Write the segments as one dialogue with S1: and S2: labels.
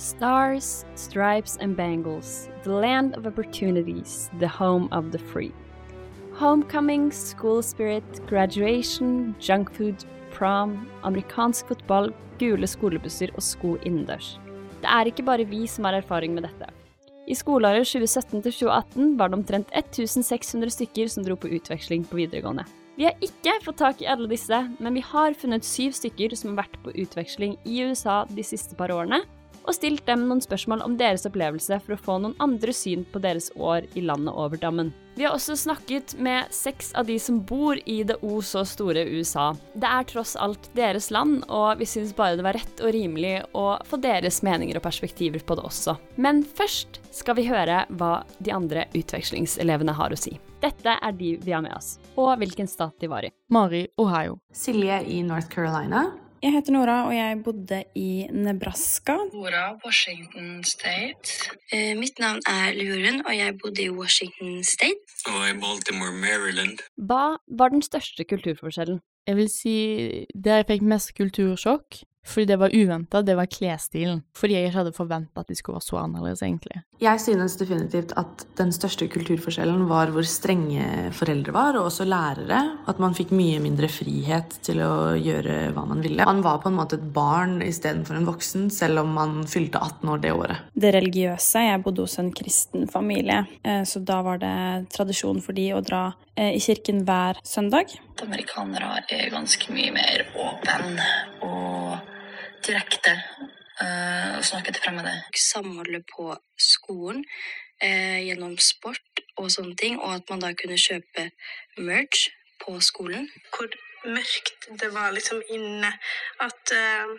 S1: Stars, stripes, and bangles, the land of opportunities, the home of the free. Homecoming, school spirit, graduation, junk food, prom, amerikansk fotball, gule skolebusser og sko innendørs. Det er ikke bare vi som har erfaring med dette. I skoleåret 2017-2018 var det omtrent 1600 stykker som dro på utveksling på videregående. Vi har ikke fått tak i alle disse, men vi har funnet syv stykker som har vært på utveksling i USA de siste par årene, og stilt dem noen spørsmål om deres opplevelse for å få noen andre syn på deres år i landet over dammen. Vi har også snakket med seks av de som bor i det o så store USA. Det er tross alt deres land, og vi syns bare det var rett og rimelig å få deres meninger og perspektiver på det også. Men først skal vi høre hva de andre utvekslingselevene har å si. Dette er de vi har med oss, og hvilken stat de var i.
S2: Mari, Ohio.
S3: Silje i North Carolina.
S4: Jeg heter Nora, og jeg bodde i Nebraska.
S5: Nora, Washington State. Eh, mitt navn er Luren, og jeg bodde i Washington State.
S6: Og i Baltimore, Maryland.
S1: Hva var den største kulturforskjellen?
S2: Jeg vil si der jeg fikk mest kultursjokk, fordi det var uventa, det var klesstilen. Fordi jeg ikke hadde forventa at de skulle være så annerledes, egentlig.
S3: Jeg synes definitivt at den største kulturforskjellen var hvor strenge foreldre var, og også lærere. At man fikk mye mindre frihet til å gjøre hva man ville. Man var på en måte et barn istedenfor en voksen, selv om man fylte 18 år det året.
S4: Det religiøse Jeg bodde hos en kristen familie, eh, så da var det tradisjon for de å dra eh, i kirken hver søndag.
S5: Amerikanere er ganske mye mer åpne og direkte uh, og snakke til fremmede. Samholdet på skolen eh, gjennom sport og sånne ting, og at man da kunne kjøpe merch på skolen.
S7: hvor mørkt det var liksom inne. At eh,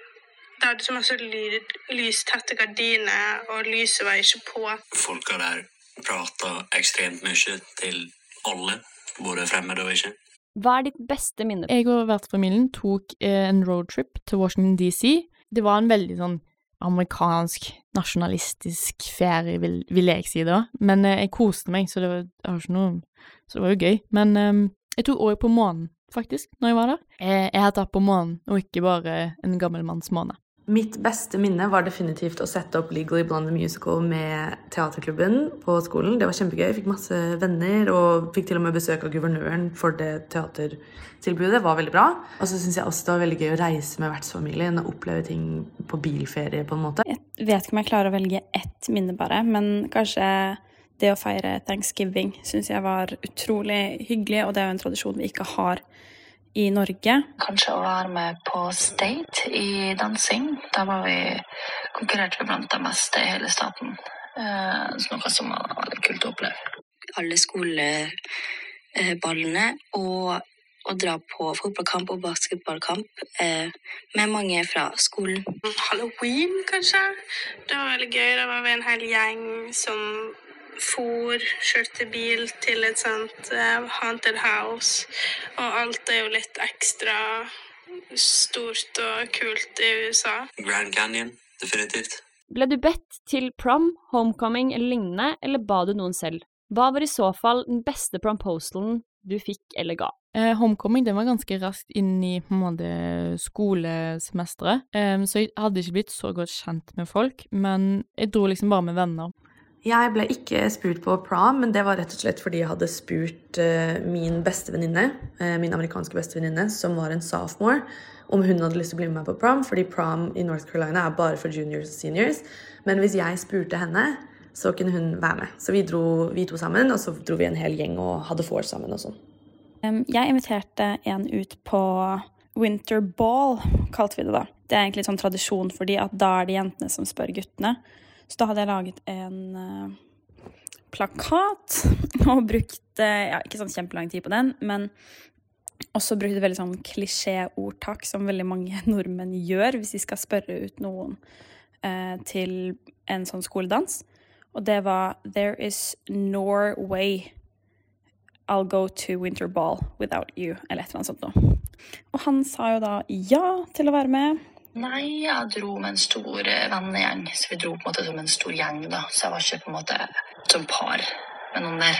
S7: det hadde så masse ly lystette gardiner, og lyset var ikke på.
S6: Folka der prata ekstremt mye til alle, både fremmede og ikke.
S1: Hva er ditt beste minne?
S2: Jeg og vertsfamilien tok eh, en roadtrip til Washington DC. Det var en veldig sånn amerikansk, nasjonalistisk ferie, vil, vil jeg si da. Men eh, jeg koste meg, så det var, det noe Så det var jo gøy. Men eh, jeg tok òg på månen, faktisk, når jeg var der. Jeg, jeg har tatt på månen, og ikke bare en gammel manns måne.
S3: Mitt beste minne var definitivt å sette opp Legally Blonde Musical med teaterklubben på skolen. Det var kjempegøy. Jeg fikk masse venner og fikk til og med besøk av guvernøren for det teatertilbudet. Det var veldig bra. Og så syns jeg også det var veldig gøy å reise med vertsfamilien og oppleve ting på bilferie, på en måte.
S4: Jeg vet ikke om jeg klarer å velge ett minne bare, men kanskje det å feire thanksgiving syns jeg var utrolig hyggelig, og det er jo en tradisjon vi ikke har i Norge.
S5: Kanskje å være med på State i dansing. Da var vi konkurrerte vi blant de beste i hele staten. Eh, så noe som var veldig kult å oppleve. Alle skoleballene og å dra på fotballkamp og basketballkamp eh, med mange fra skolen.
S7: Halloween, kanskje. Det var veldig gøy. Da var vi en hel gjeng som for, kjørte bil til et sånt eh, haunted house. Og alt er jo litt ekstra stort og kult i USA.
S6: Grand Canyon, definitivt.
S1: Ble du bedt til prom, homecoming eller lignende, eller ba du noen selv? Hva var i så fall den beste promposalen du fikk eller ga?
S2: Eh, homecoming den var ganske raskt inn i på en måte skolesemesteret, eh, så jeg hadde ikke blitt så godt kjent med folk, men jeg dro liksom bare med venner.
S3: Jeg ble ikke spurt på prom, men det var rett og slett fordi jeg hadde spurt uh, min bestevenninne, uh, min amerikanske bestevenninne, som var en sophomore, om hun hadde lyst til å bli med meg på prom, fordi prom i North Carolina er bare for juniors og seniors. Men hvis jeg spurte henne, så kunne hun være med. Så vi dro vi to sammen, og så dro vi en hel gjeng og hadde vors sammen og sånn.
S4: Jeg inviterte en ut på winter ball, kalte vi det da. Det er egentlig sånn tradisjon fordi at da er det jentene som spør guttene. Så da hadde jeg laget en uh, plakat og brukt ja, ikke sånn kjempelang tid på den, men også brukt veldig sånn klisjéordtak som veldig mange nordmenn gjør hvis de skal spørre ut noen uh, til en sånn skoledans. Og det var There is Norway. I'll go to winter ball without you, eller et eller annet sånt noe. Og han sa jo da ja til å være med.
S5: Nei, jeg dro med en stor eh, vennegjeng, så vi dro på en måte som en stor gjeng, da. Så jeg var ikke på en måte som par med noen der.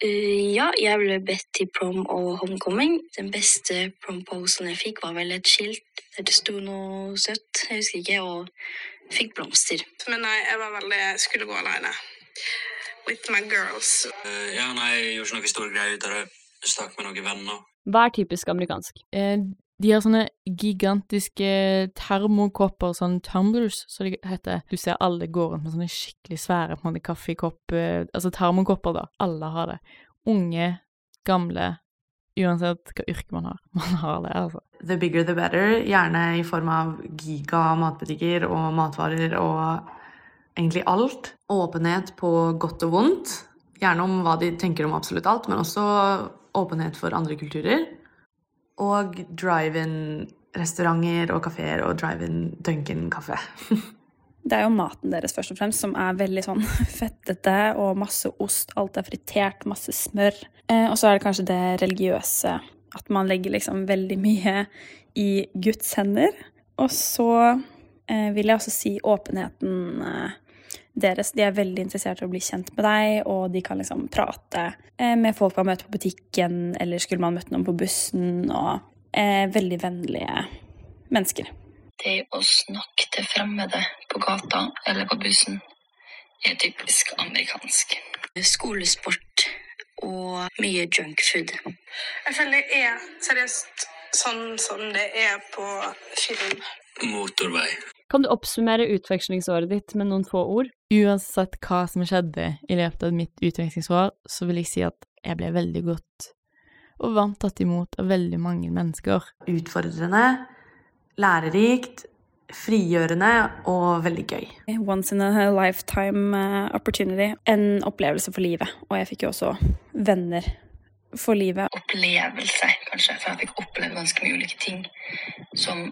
S5: Uh, ja, jeg ble bedt til prom og homecoming. Den beste promposen jeg fikk, var vel et skilt der det sto noe søtt. Jeg husker ikke. Og Fikk blomster.
S7: Men nei, jeg var veldig skulle gå alene. With my girls.
S6: Uh, ja, nei, jeg gjorde ikke noe stor greie ut av det. Stakk med noen venner.
S1: Hva er typisk amerikansk?
S2: Eh, de har sånne gigantiske termokopper, sånn tumblers, som det heter. Du ser alle går rundt med sånne skikkelig svære på en måte, kaffekopp eh, Altså termokopper, da. Alle har det. Unge, gamle, uansett hva yrke man har. Man har det, altså.
S3: The bigger the better, gjerne i form av giga matbutikker og matvarer og egentlig alt. Åpenhet på godt og vondt. Gjerne om hva de tenker om absolutt alt, men også åpenhet for andre kulturer. Og drive-in-restauranter og kafeer og drive-in Duncan-kaffe.
S4: Det er jo maten deres først og fremst som er veldig sånn fettete og masse ost. Alt er fritert, masse smør. Eh, og så er det kanskje det religiøse. At man legger liksom veldig mye i Guds hender. Og så eh, vil jeg også si åpenheten eh, deres. De er veldig interessert i å bli kjent med deg, og de kan liksom prate eh, med folk man møter på butikken, eller skulle man møtt noen på bussen, og eh, veldig vennlige mennesker.
S5: Det å snakke til fremmede på gata eller på bussen er typisk amerikansk. Skolesport og mye junkfood.
S7: Jeg føler det er seriøst sånn som det er på film.
S6: Motorvei.
S1: Kan du oppsummere utvekslingsåret ditt med noen få ord?
S2: Uansett hva som skjedde i løpet av mitt utvekslingsår, så vil jeg si at jeg ble veldig godt og varmt tatt imot av veldig mange mennesker.
S3: Utfordrende, lærerikt, frigjørende og veldig gøy.
S4: Once in a lifetime eh, opportunity. En opplevelse for livet. Og jeg fikk jo også venner for livet.
S5: Opplevelse, kanskje, for jeg fikk opplevd ganske mye ulike ting. Som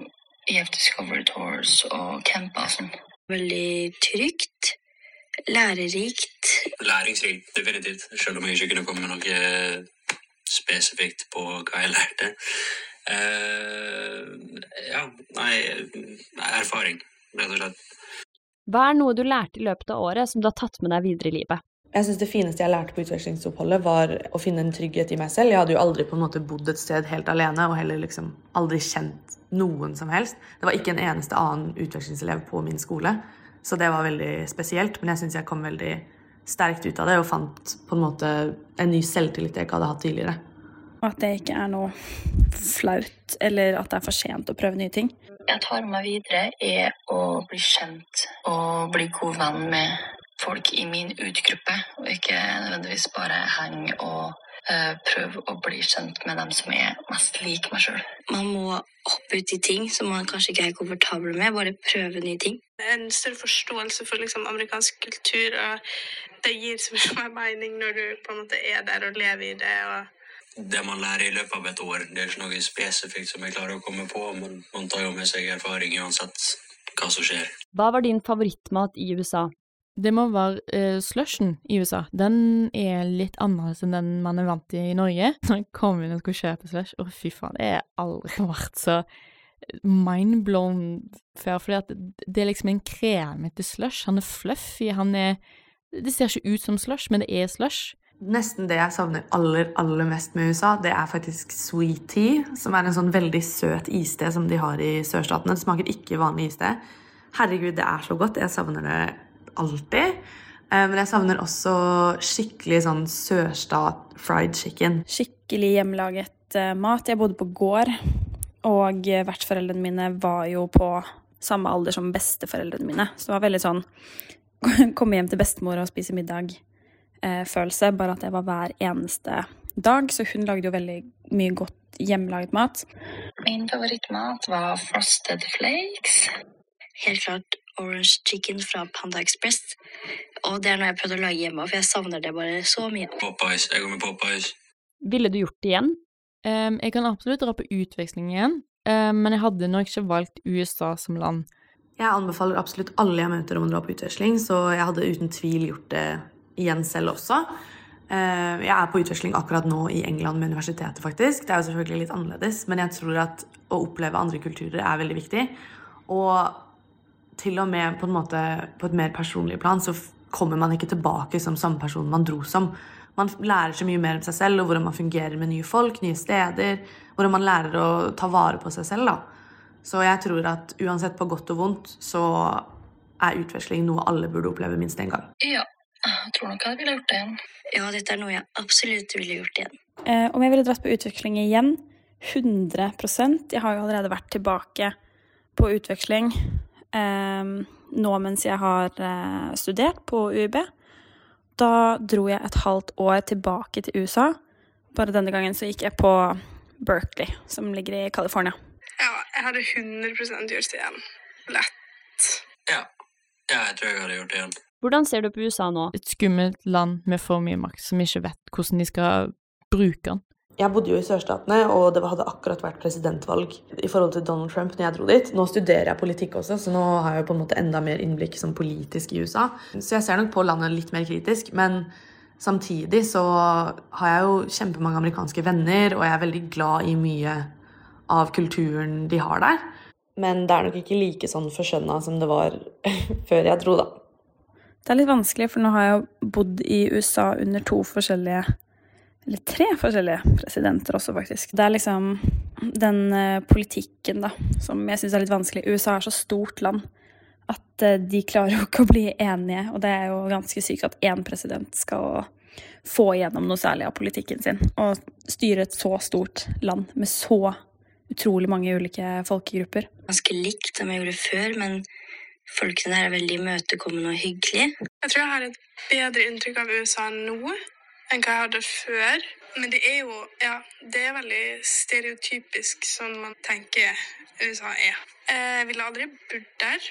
S5: EF Discovery Tours og camper og sånn. Veldig trygt. Lærerikt.
S6: Læringsrikt, definitivt. Selv om jeg ikke kunne komme med noe spesifikt på hva jeg lærte. Uh, ja, nei Erfaring, rett og slett.
S1: Hva er noe du lærte i løpet av året som du har tatt med deg videre i livet?
S3: Jeg synes Det fineste jeg lærte på utvekslingsoppholdet, var å finne en trygghet i meg selv. Jeg hadde jo aldri på en måte bodd et sted helt alene, og heller liksom aldri kjent noen som helst. Det var ikke en eneste annen utvekslingselev på min skole, så det var veldig spesielt. Men jeg syns jeg kom veldig sterkt ut av det, og fant på en måte en ny selvtillit jeg ikke hadde hatt tidligere.
S4: At det ikke er noe flaut, eller at det er for sent å prøve nye ting.
S5: Jeg tar med meg videre er å bli kjent og bli god venn med folk i min utgruppe, og ikke nødvendigvis bare henge og eh, prøve å bli kjent med dem som er mest lik meg sjøl. Man må hoppe ut i ting som man kanskje ikke er komfortabel med, bare prøve nye ting.
S7: En større forståelse for liksom, amerikansk kultur, og det gir så mye mening når du på en måte er der og lever i det. og
S6: Det man lærer i løpet av et år, det er ikke noe spesifikt som jeg klarer å komme på, men man tar jo med seg erfaring uansett hva som skjer.
S1: Hva var din favorittmat i USA?
S2: Det må være uh, slushen i USA. Den er litt annerledes enn den man er vant til i Norge. Når jeg kom inn og skulle kjøpe slush, å fy faen, det har aldri vært så mindblown før. Fordi det er liksom en kremete slush. Han er fluffy, han er Det ser ikke ut som slush, men det er slush.
S3: Nesten det jeg savner aller, aller mest med USA, det er faktisk sweet tea, som er en sånn veldig søt iste som de har i sørstatene. Det smaker ikke vanlig iste. Herregud, det er så godt. Jeg savner det alltid. Eh, Men jeg savner også skikkelig sånn sørstat fried chicken.
S4: Skikkelig hjemmelaget eh, mat. Jeg bodde på gård, og eh, vertsforeldrene mine var jo på samme alder som besteforeldrene mine. Så det var veldig sånn komme hjem til bestemor og spise middag-følelse. bare at det var hver eneste dag. Så hun lagde jo veldig mye godt hjemmelaget mat.
S5: Min favorittmat var frosted flakes. Helt klart orange chicken fra Panda Express. Og det er noe jeg prøvde å lage hjemme, for jeg savner det bare så mye.
S6: Popeyes. Jeg går med Popeyes.
S1: Ville du gjort det igjen?
S2: Um, jeg kan absolutt dra på utveksling igjen, um, men jeg hadde nok ikke valgt USA som land.
S3: Jeg anbefaler absolutt alle jeg møter om å dra på utveksling, så jeg hadde uten tvil gjort det igjen selv også. Eh, Jeg er på utveksling akkurat nå i England med universitetet, faktisk. Det er jo selvfølgelig litt annerledes, men jeg tror at å oppleve andre kulturer er veldig viktig. Og til og med på en måte på et mer personlig plan så kommer man ikke tilbake som samme person man dro som. Man lærer så mye mer om seg selv og hvordan man fungerer med nye folk, nye steder. Hvordan man lærer å ta vare på seg selv. da. Så jeg tror at uansett på godt og vondt så er utveksling noe alle burde oppleve minst én gang.
S5: Ja, jeg tror nok jeg ville gjort det igjen. Ja, dette er noe jeg absolutt ville gjort igjen.
S4: Eh, om jeg ville dratt på utveksling igjen? 100% Jeg har jo allerede vært tilbake på utveksling nå mens jeg har eh, studert på UiB. Da dro jeg et halvt år tilbake til USA. Bare denne gangen så gikk jeg på Berkeley, som ligger i California.
S7: Ja, jeg hadde 100 gjort det igjen. Lett.
S6: Ja. ja, jeg tror jeg hadde gjort det igjen.
S1: Hvordan ser du på USA nå?
S2: Et skummelt land med for mye makt, som ikke vet hvordan de skal bruke den.
S3: Jeg bodde jo i sørstatene, og det hadde akkurat vært presidentvalg i forhold til Donald Trump når jeg dro dit. Nå studerer jeg politikk også, så nå har jeg på en måte enda mer innblikk som politisk i USA. Så jeg ser nok på landet litt mer kritisk, men samtidig så har jeg jo kjempemange amerikanske venner, og jeg er veldig glad i mye av kulturen de har der. Men det er nok ikke like sånn forskjønna som det var før jeg dro, da.
S4: Det er litt vanskelig, for nå har jeg jo bodd i USA under to forskjellige eller tre forskjellige presidenter også, faktisk. Det er liksom den uh, politikken, da, som jeg syns er litt vanskelig. USA er så stort land at uh, de klarer jo ikke å bli enige, og det er jo ganske sykt at én president skal få igjennom noe særlig av politikken sin. Og styre et så stort land med så utrolig mange ulike folkegrupper.
S5: Ganske likt det jeg gjorde før, men folkene der er veldig imøtekommende og hyggelige.
S7: Jeg tror jeg har et bedre inntrykk av USA nå enn hva jeg hadde før. Men det er jo ja, det er veldig stereotypisk sånn man tenker USA er. Jeg ville aldri bodd der.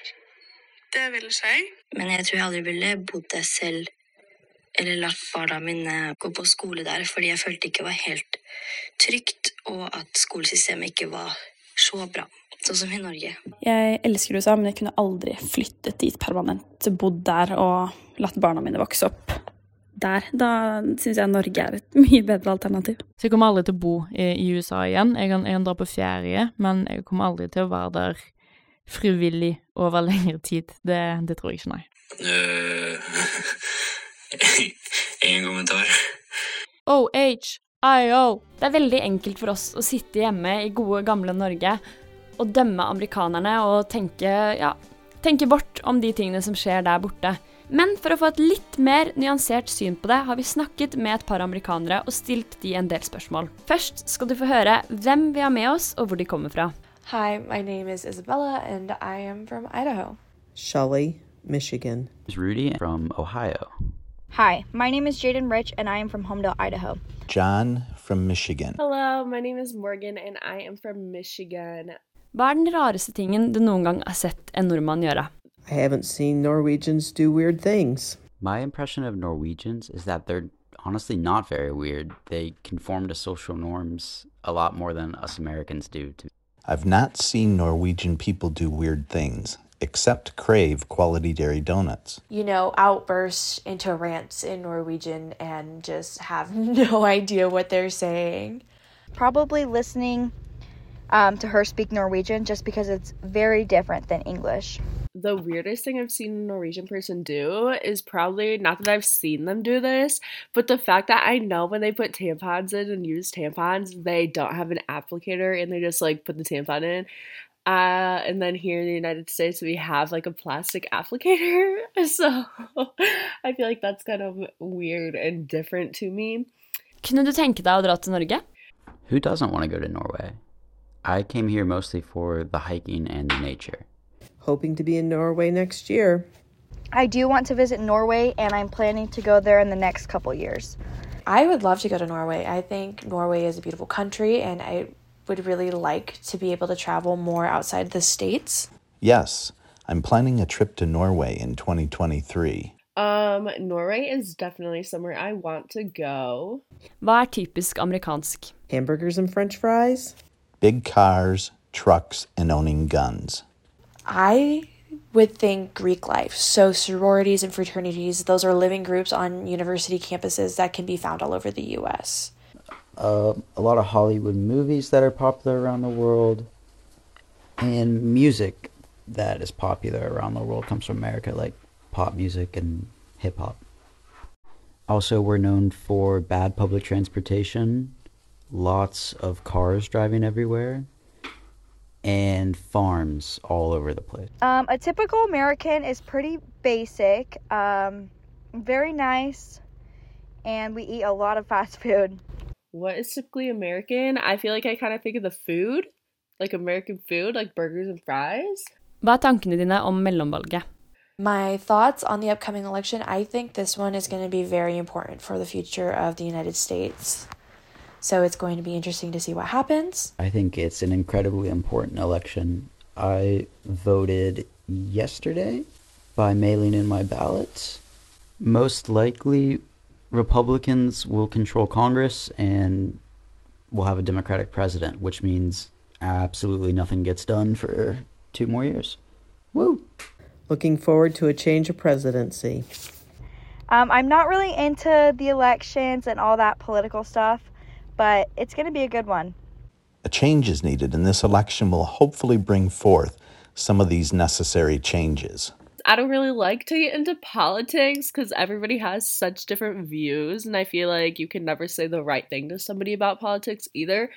S7: Det ville ikke jeg.
S5: Men jeg tror jeg aldri ville bodd der selv eller latt barna mine gå på skole der, fordi jeg følte ikke var helt trygt, og at skolesystemet ikke var så bra. Sånn som i Norge.
S4: Jeg elsker USA, men jeg kunne aldri flyttet dit permanent, bodd der og latt barna mine vokse opp der, da syns jeg Norge er et mye bedre alternativ.
S2: Så jeg kommer aldri til å bo i, i USA igjen. Jeg kan, jeg kan, dra på ferie, men jeg kommer aldri til å være der frivillig over lengre tid. Det, det tror jeg ikke, nei.
S6: Uh, ingen kommentar.
S1: OH-IO. Det er veldig enkelt for oss å sitte hjemme i gode, gamle Norge og dømme amerikanerne og tenke, ja, tenke bort om de tingene som skjer der borte. Men for å få et litt mer nyansert syn på det, har vi snakket med et par amerikanere og stilt de en del spørsmål. Først skal du få høre hvem vi har med oss, og hvor de kommer fra.
S8: Hi, my name is Isabella, and I am from Idaho.
S9: Shelley, Michigan.
S10: Rudy from Ohio.
S11: Hi, my name is Jaden Rich, and I am from Homedale, Idaho.
S12: John from Michigan.
S13: Hello, my name is Morgan, and I am from Michigan.
S1: Hva er den rareste tingen du noen gang har sett en nordmann gjøre?
S9: I haven't seen Norwegians do weird things.
S10: My impression of Norwegians is that they're honestly not very weird. They conform to social norms a lot more than us Americans do. To.
S12: I've not seen Norwegian people do weird things, except crave quality dairy donuts.
S8: You know, outburst into rants in Norwegian and just have no idea what they're saying.
S11: Probably listening um, to her speak Norwegian just because it's very different than English
S13: the weirdest thing I've seen a Norwegian person do is probably not that I've seen them do this, but the fact that I know when they put tampons in and use tampons, they don't have an applicator and they just like put the tampon in. Uh, and then here in the United States, we have like a plastic applicator. So I feel like that's kind of weird and different to me.
S1: Kunne du tenke deg å dra til Norge?
S10: Who doesn't want to go to Norway? I came here mostly for the hiking and the nature
S9: hoping to be in Norway next year.
S11: I do want to visit Norway, and I'm planning to go there in the next couple years.
S8: I would love to go to Norway. I think Norway is a beautiful country, and I would really like to be able to travel more outside the states.
S12: Yes, I'm planning a trip to Norway in 2023.
S13: Um, Norway is definitely somewhere I want to go.
S1: Hva er typisk amerikansk?
S9: Hamburgers and french fries?
S12: Big cars, trucks, and owning guns.
S8: I would think Greek life. So, sororities and fraternities, those are living groups on university campuses that can be found all over the US.
S10: Uh, a lot of Hollywood movies that are popular around the world, and music that is popular around the world comes from America, like pop music and hip hop. Also, we're known for bad public transportation, lots of cars driving everywhere, and farms all over the place.
S11: Um, a typical American is pretty basic, um, very nice, and we eat a lot of fast food.
S13: What is typically American? I feel like I kind of think of the food, like American food, like burgers and fries.
S1: Hva er tankene dine om mellomvalget?
S8: My thoughts on the upcoming election I think this one is going to be very important for the future of the United States. So it's going to be interesting to see what happens.
S10: I think it's an incredibly important election. I voted yesterday by mailing in my ballots. Most likely, Republicans will control Congress and we'll have a Democratic president, which means absolutely nothing gets done for two more years. Woo!
S9: Looking forward to a change of presidency.
S11: Um, I'm not really into the elections and all that political stuff, but it's going to be a good one.
S12: A change is needed, and this election will hopefully bring forth some of these necessary changes.
S13: I don't really like to get into politics because everybody has such different views, and I feel like you can never say the right thing to somebody about politics either.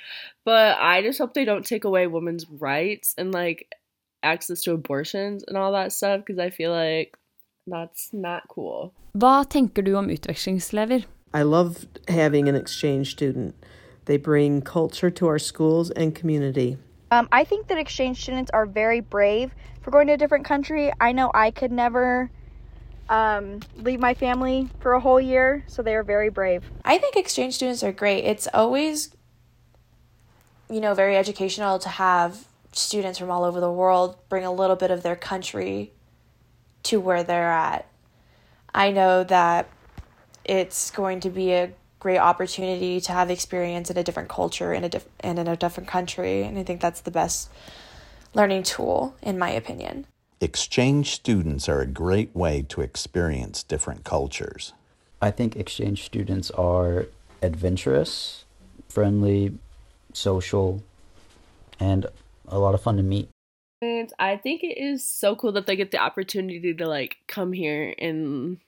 S13: But I just hope they don't take away women's rights and like access to abortions and all that stuff because I feel like that's not cool.
S1: Hva tenker du om utvekslingselever?
S9: I love having an exchange student. They bring culture to our schools and community.
S11: Um, I think that exchange students are very brave for going to a different country. I know I could never um, leave my family for a whole year, so they are very brave.
S8: I think exchange students are great. It's always, you know, very educational to have students from all over the world bring a little bit of their country to where they're at. I know that it's going to be a great opportunity to have experience in a different culture in a diff- and in a different country and I think that's the best learning tool in my opinion.
S12: Exchange students are a great way to experience different cultures.
S10: I think exchange students are adventurous, friendly, social, and a lot of fun to meet.
S13: And I think it is so cool that they get the opportunity to like come here and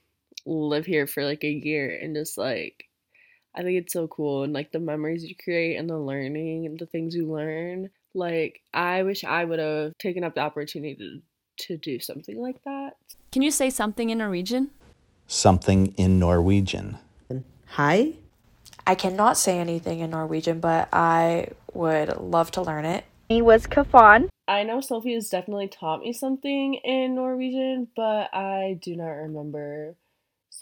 S13: live here for like a year and just like I think it's so cool and like the memories you create and the learning and the things you learn. Like I wish I would have taken up the opportunity to, to do something like that.
S1: Can you say something in Norwegian?
S12: Something in Norwegian.
S9: Hi?
S8: I cannot say anything in Norwegian, but I would love to learn it.
S11: He was Kafan.
S13: I know Sophie has definitely taught me something in Norwegian, but I do not remember.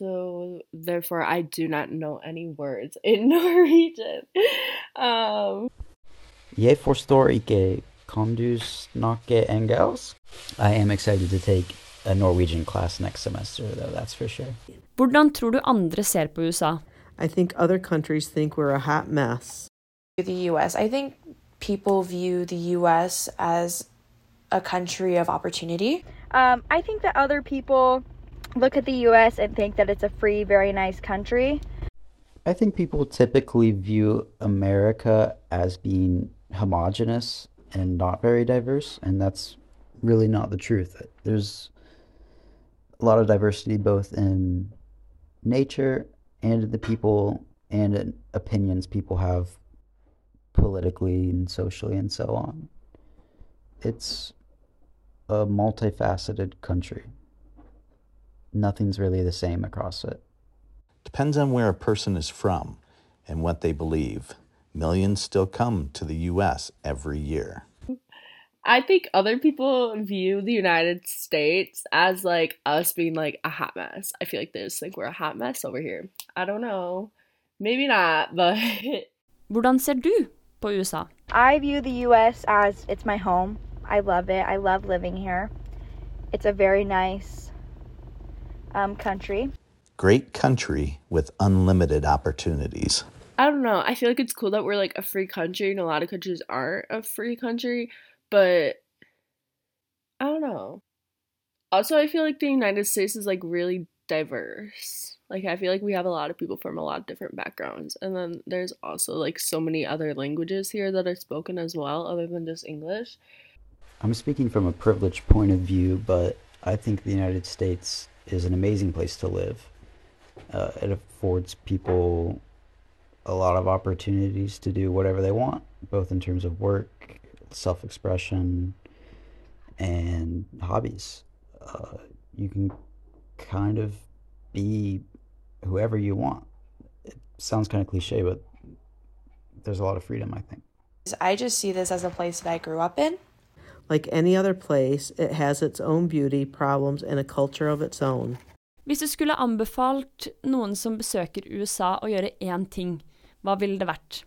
S13: So therefore I do not know any words in Norwegian. Um
S10: Jeg forstår ikke. Kan du snakke engelsk? I am excited to take a Norwegian class next semester, though, that's for sure.
S1: Hvordan tror du andre ser på USA?
S9: I think other countries think we're a hot mess.
S8: The US. I think people view the US as a country of opportunity.
S11: Um, I think that other people look at the US and think that it's a free, very nice country.
S10: I think people typically view America as being homogenous and not very diverse, and that's really not the truth. There's a lot of diversity both in nature and the people and in opinions people have politically and socially and so on. It's a multifaceted country. Nothing's really the same across it.
S12: Depends on where a person is from and what they believe. Millions still come to the US every year.
S13: I think other people view the United States as like us being like a hot mess. I feel like they just think we're a hot mess over here. I don't know. Maybe not, but
S1: Hvordan ser du på USA?
S11: I view the US as it's my home. I love it. I love living here. It's a very nice um, country.
S12: Great country with unlimited opportunities.
S13: I don't know. I feel like it's cool that we're like a free country and a lot of countries aren't a free country, but I don't know. Also, I feel like the United States is like really diverse. Like I feel like we have a lot of people from a lot of different backgrounds. And then there's also like so many other languages here that are spoken as well other than just English.
S10: I'm speaking from a privileged point of view, but I think the United States is an amazing place to live. Uh, it affords people a lot of opportunities to do whatever they want, both in terms of work, self expression, and hobbies. Uh, you can kind of be whoever you want. It sounds kind of cliche, but there's a lot of freedom, I think.
S8: I just see this as a place that I grew up in.
S9: Like any other place, it has its own beauty, problems, and a culture of its own.
S1: Hvis du skulle anbefalt noen som besøker USA å gjøre én ting, hva ville det vært?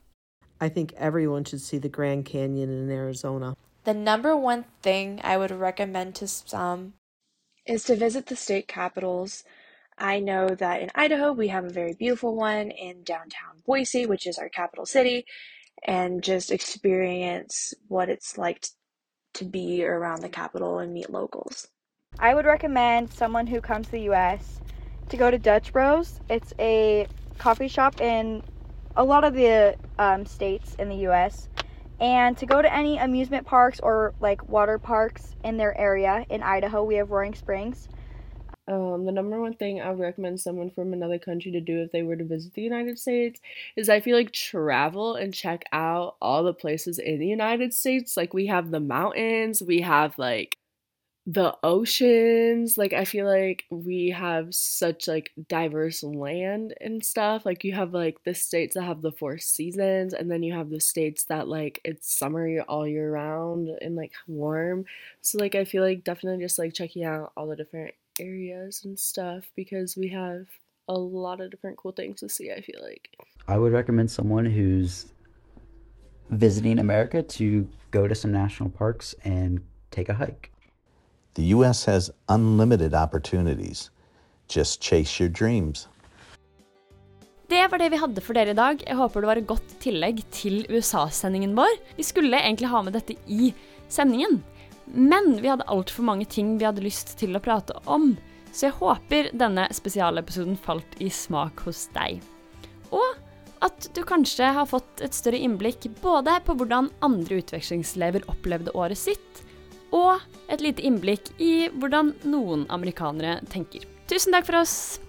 S9: I think everyone should see the Grand Canyon in Arizona.
S8: The number one thing I would recommend to some is to visit the state capitals. I know that in Idaho, we have a very beautiful one in downtown Boise, which is our capital city, and just experience what it's like to be around the capital and meet locals.
S11: I would recommend someone who comes to the US to go to Dutch Bros. It's a coffee shop in a lot of the um, states in the US. And to go to any amusement parks or like water parks in their area. In Idaho, we have Roaring Springs.
S13: Um, the number one thing I would recommend someone from another country to do if they were to visit the United States is I feel like travel and check out all the places in the United States. Like we have the mountains, we have like the oceans. Like i feel like we have such like diverse land and stuff. Like you have like the states that have the four seasons and then you have the states that like it's summer all year round and like warm. So like i feel like definitely just like checking out all the different areas and stuff because we have a lot of different cool things to see i feel like
S10: I would recommend someone who's visiting America to go to some national parks and take a hike.
S12: The U.S. has unlimited opportunities. Just chase your dreams.
S1: Det var det vi hadde for dere i dag. Jeg håper det var et godt tillegg til USA-sendingen vår. Vi skulle egentlig ha med dette i sendingen, men vi hadde altfor mange ting vi hadde lyst til å prate om. Så jeg håper denne spesialepisoden falt i smak hos deg. Og at du kanskje har fått et større innblikk både på hvordan andre utvekslingselever opplevde året sitt, og et lite innblikk i hvordan noen amerikanere tenker. Tusen takk for oss!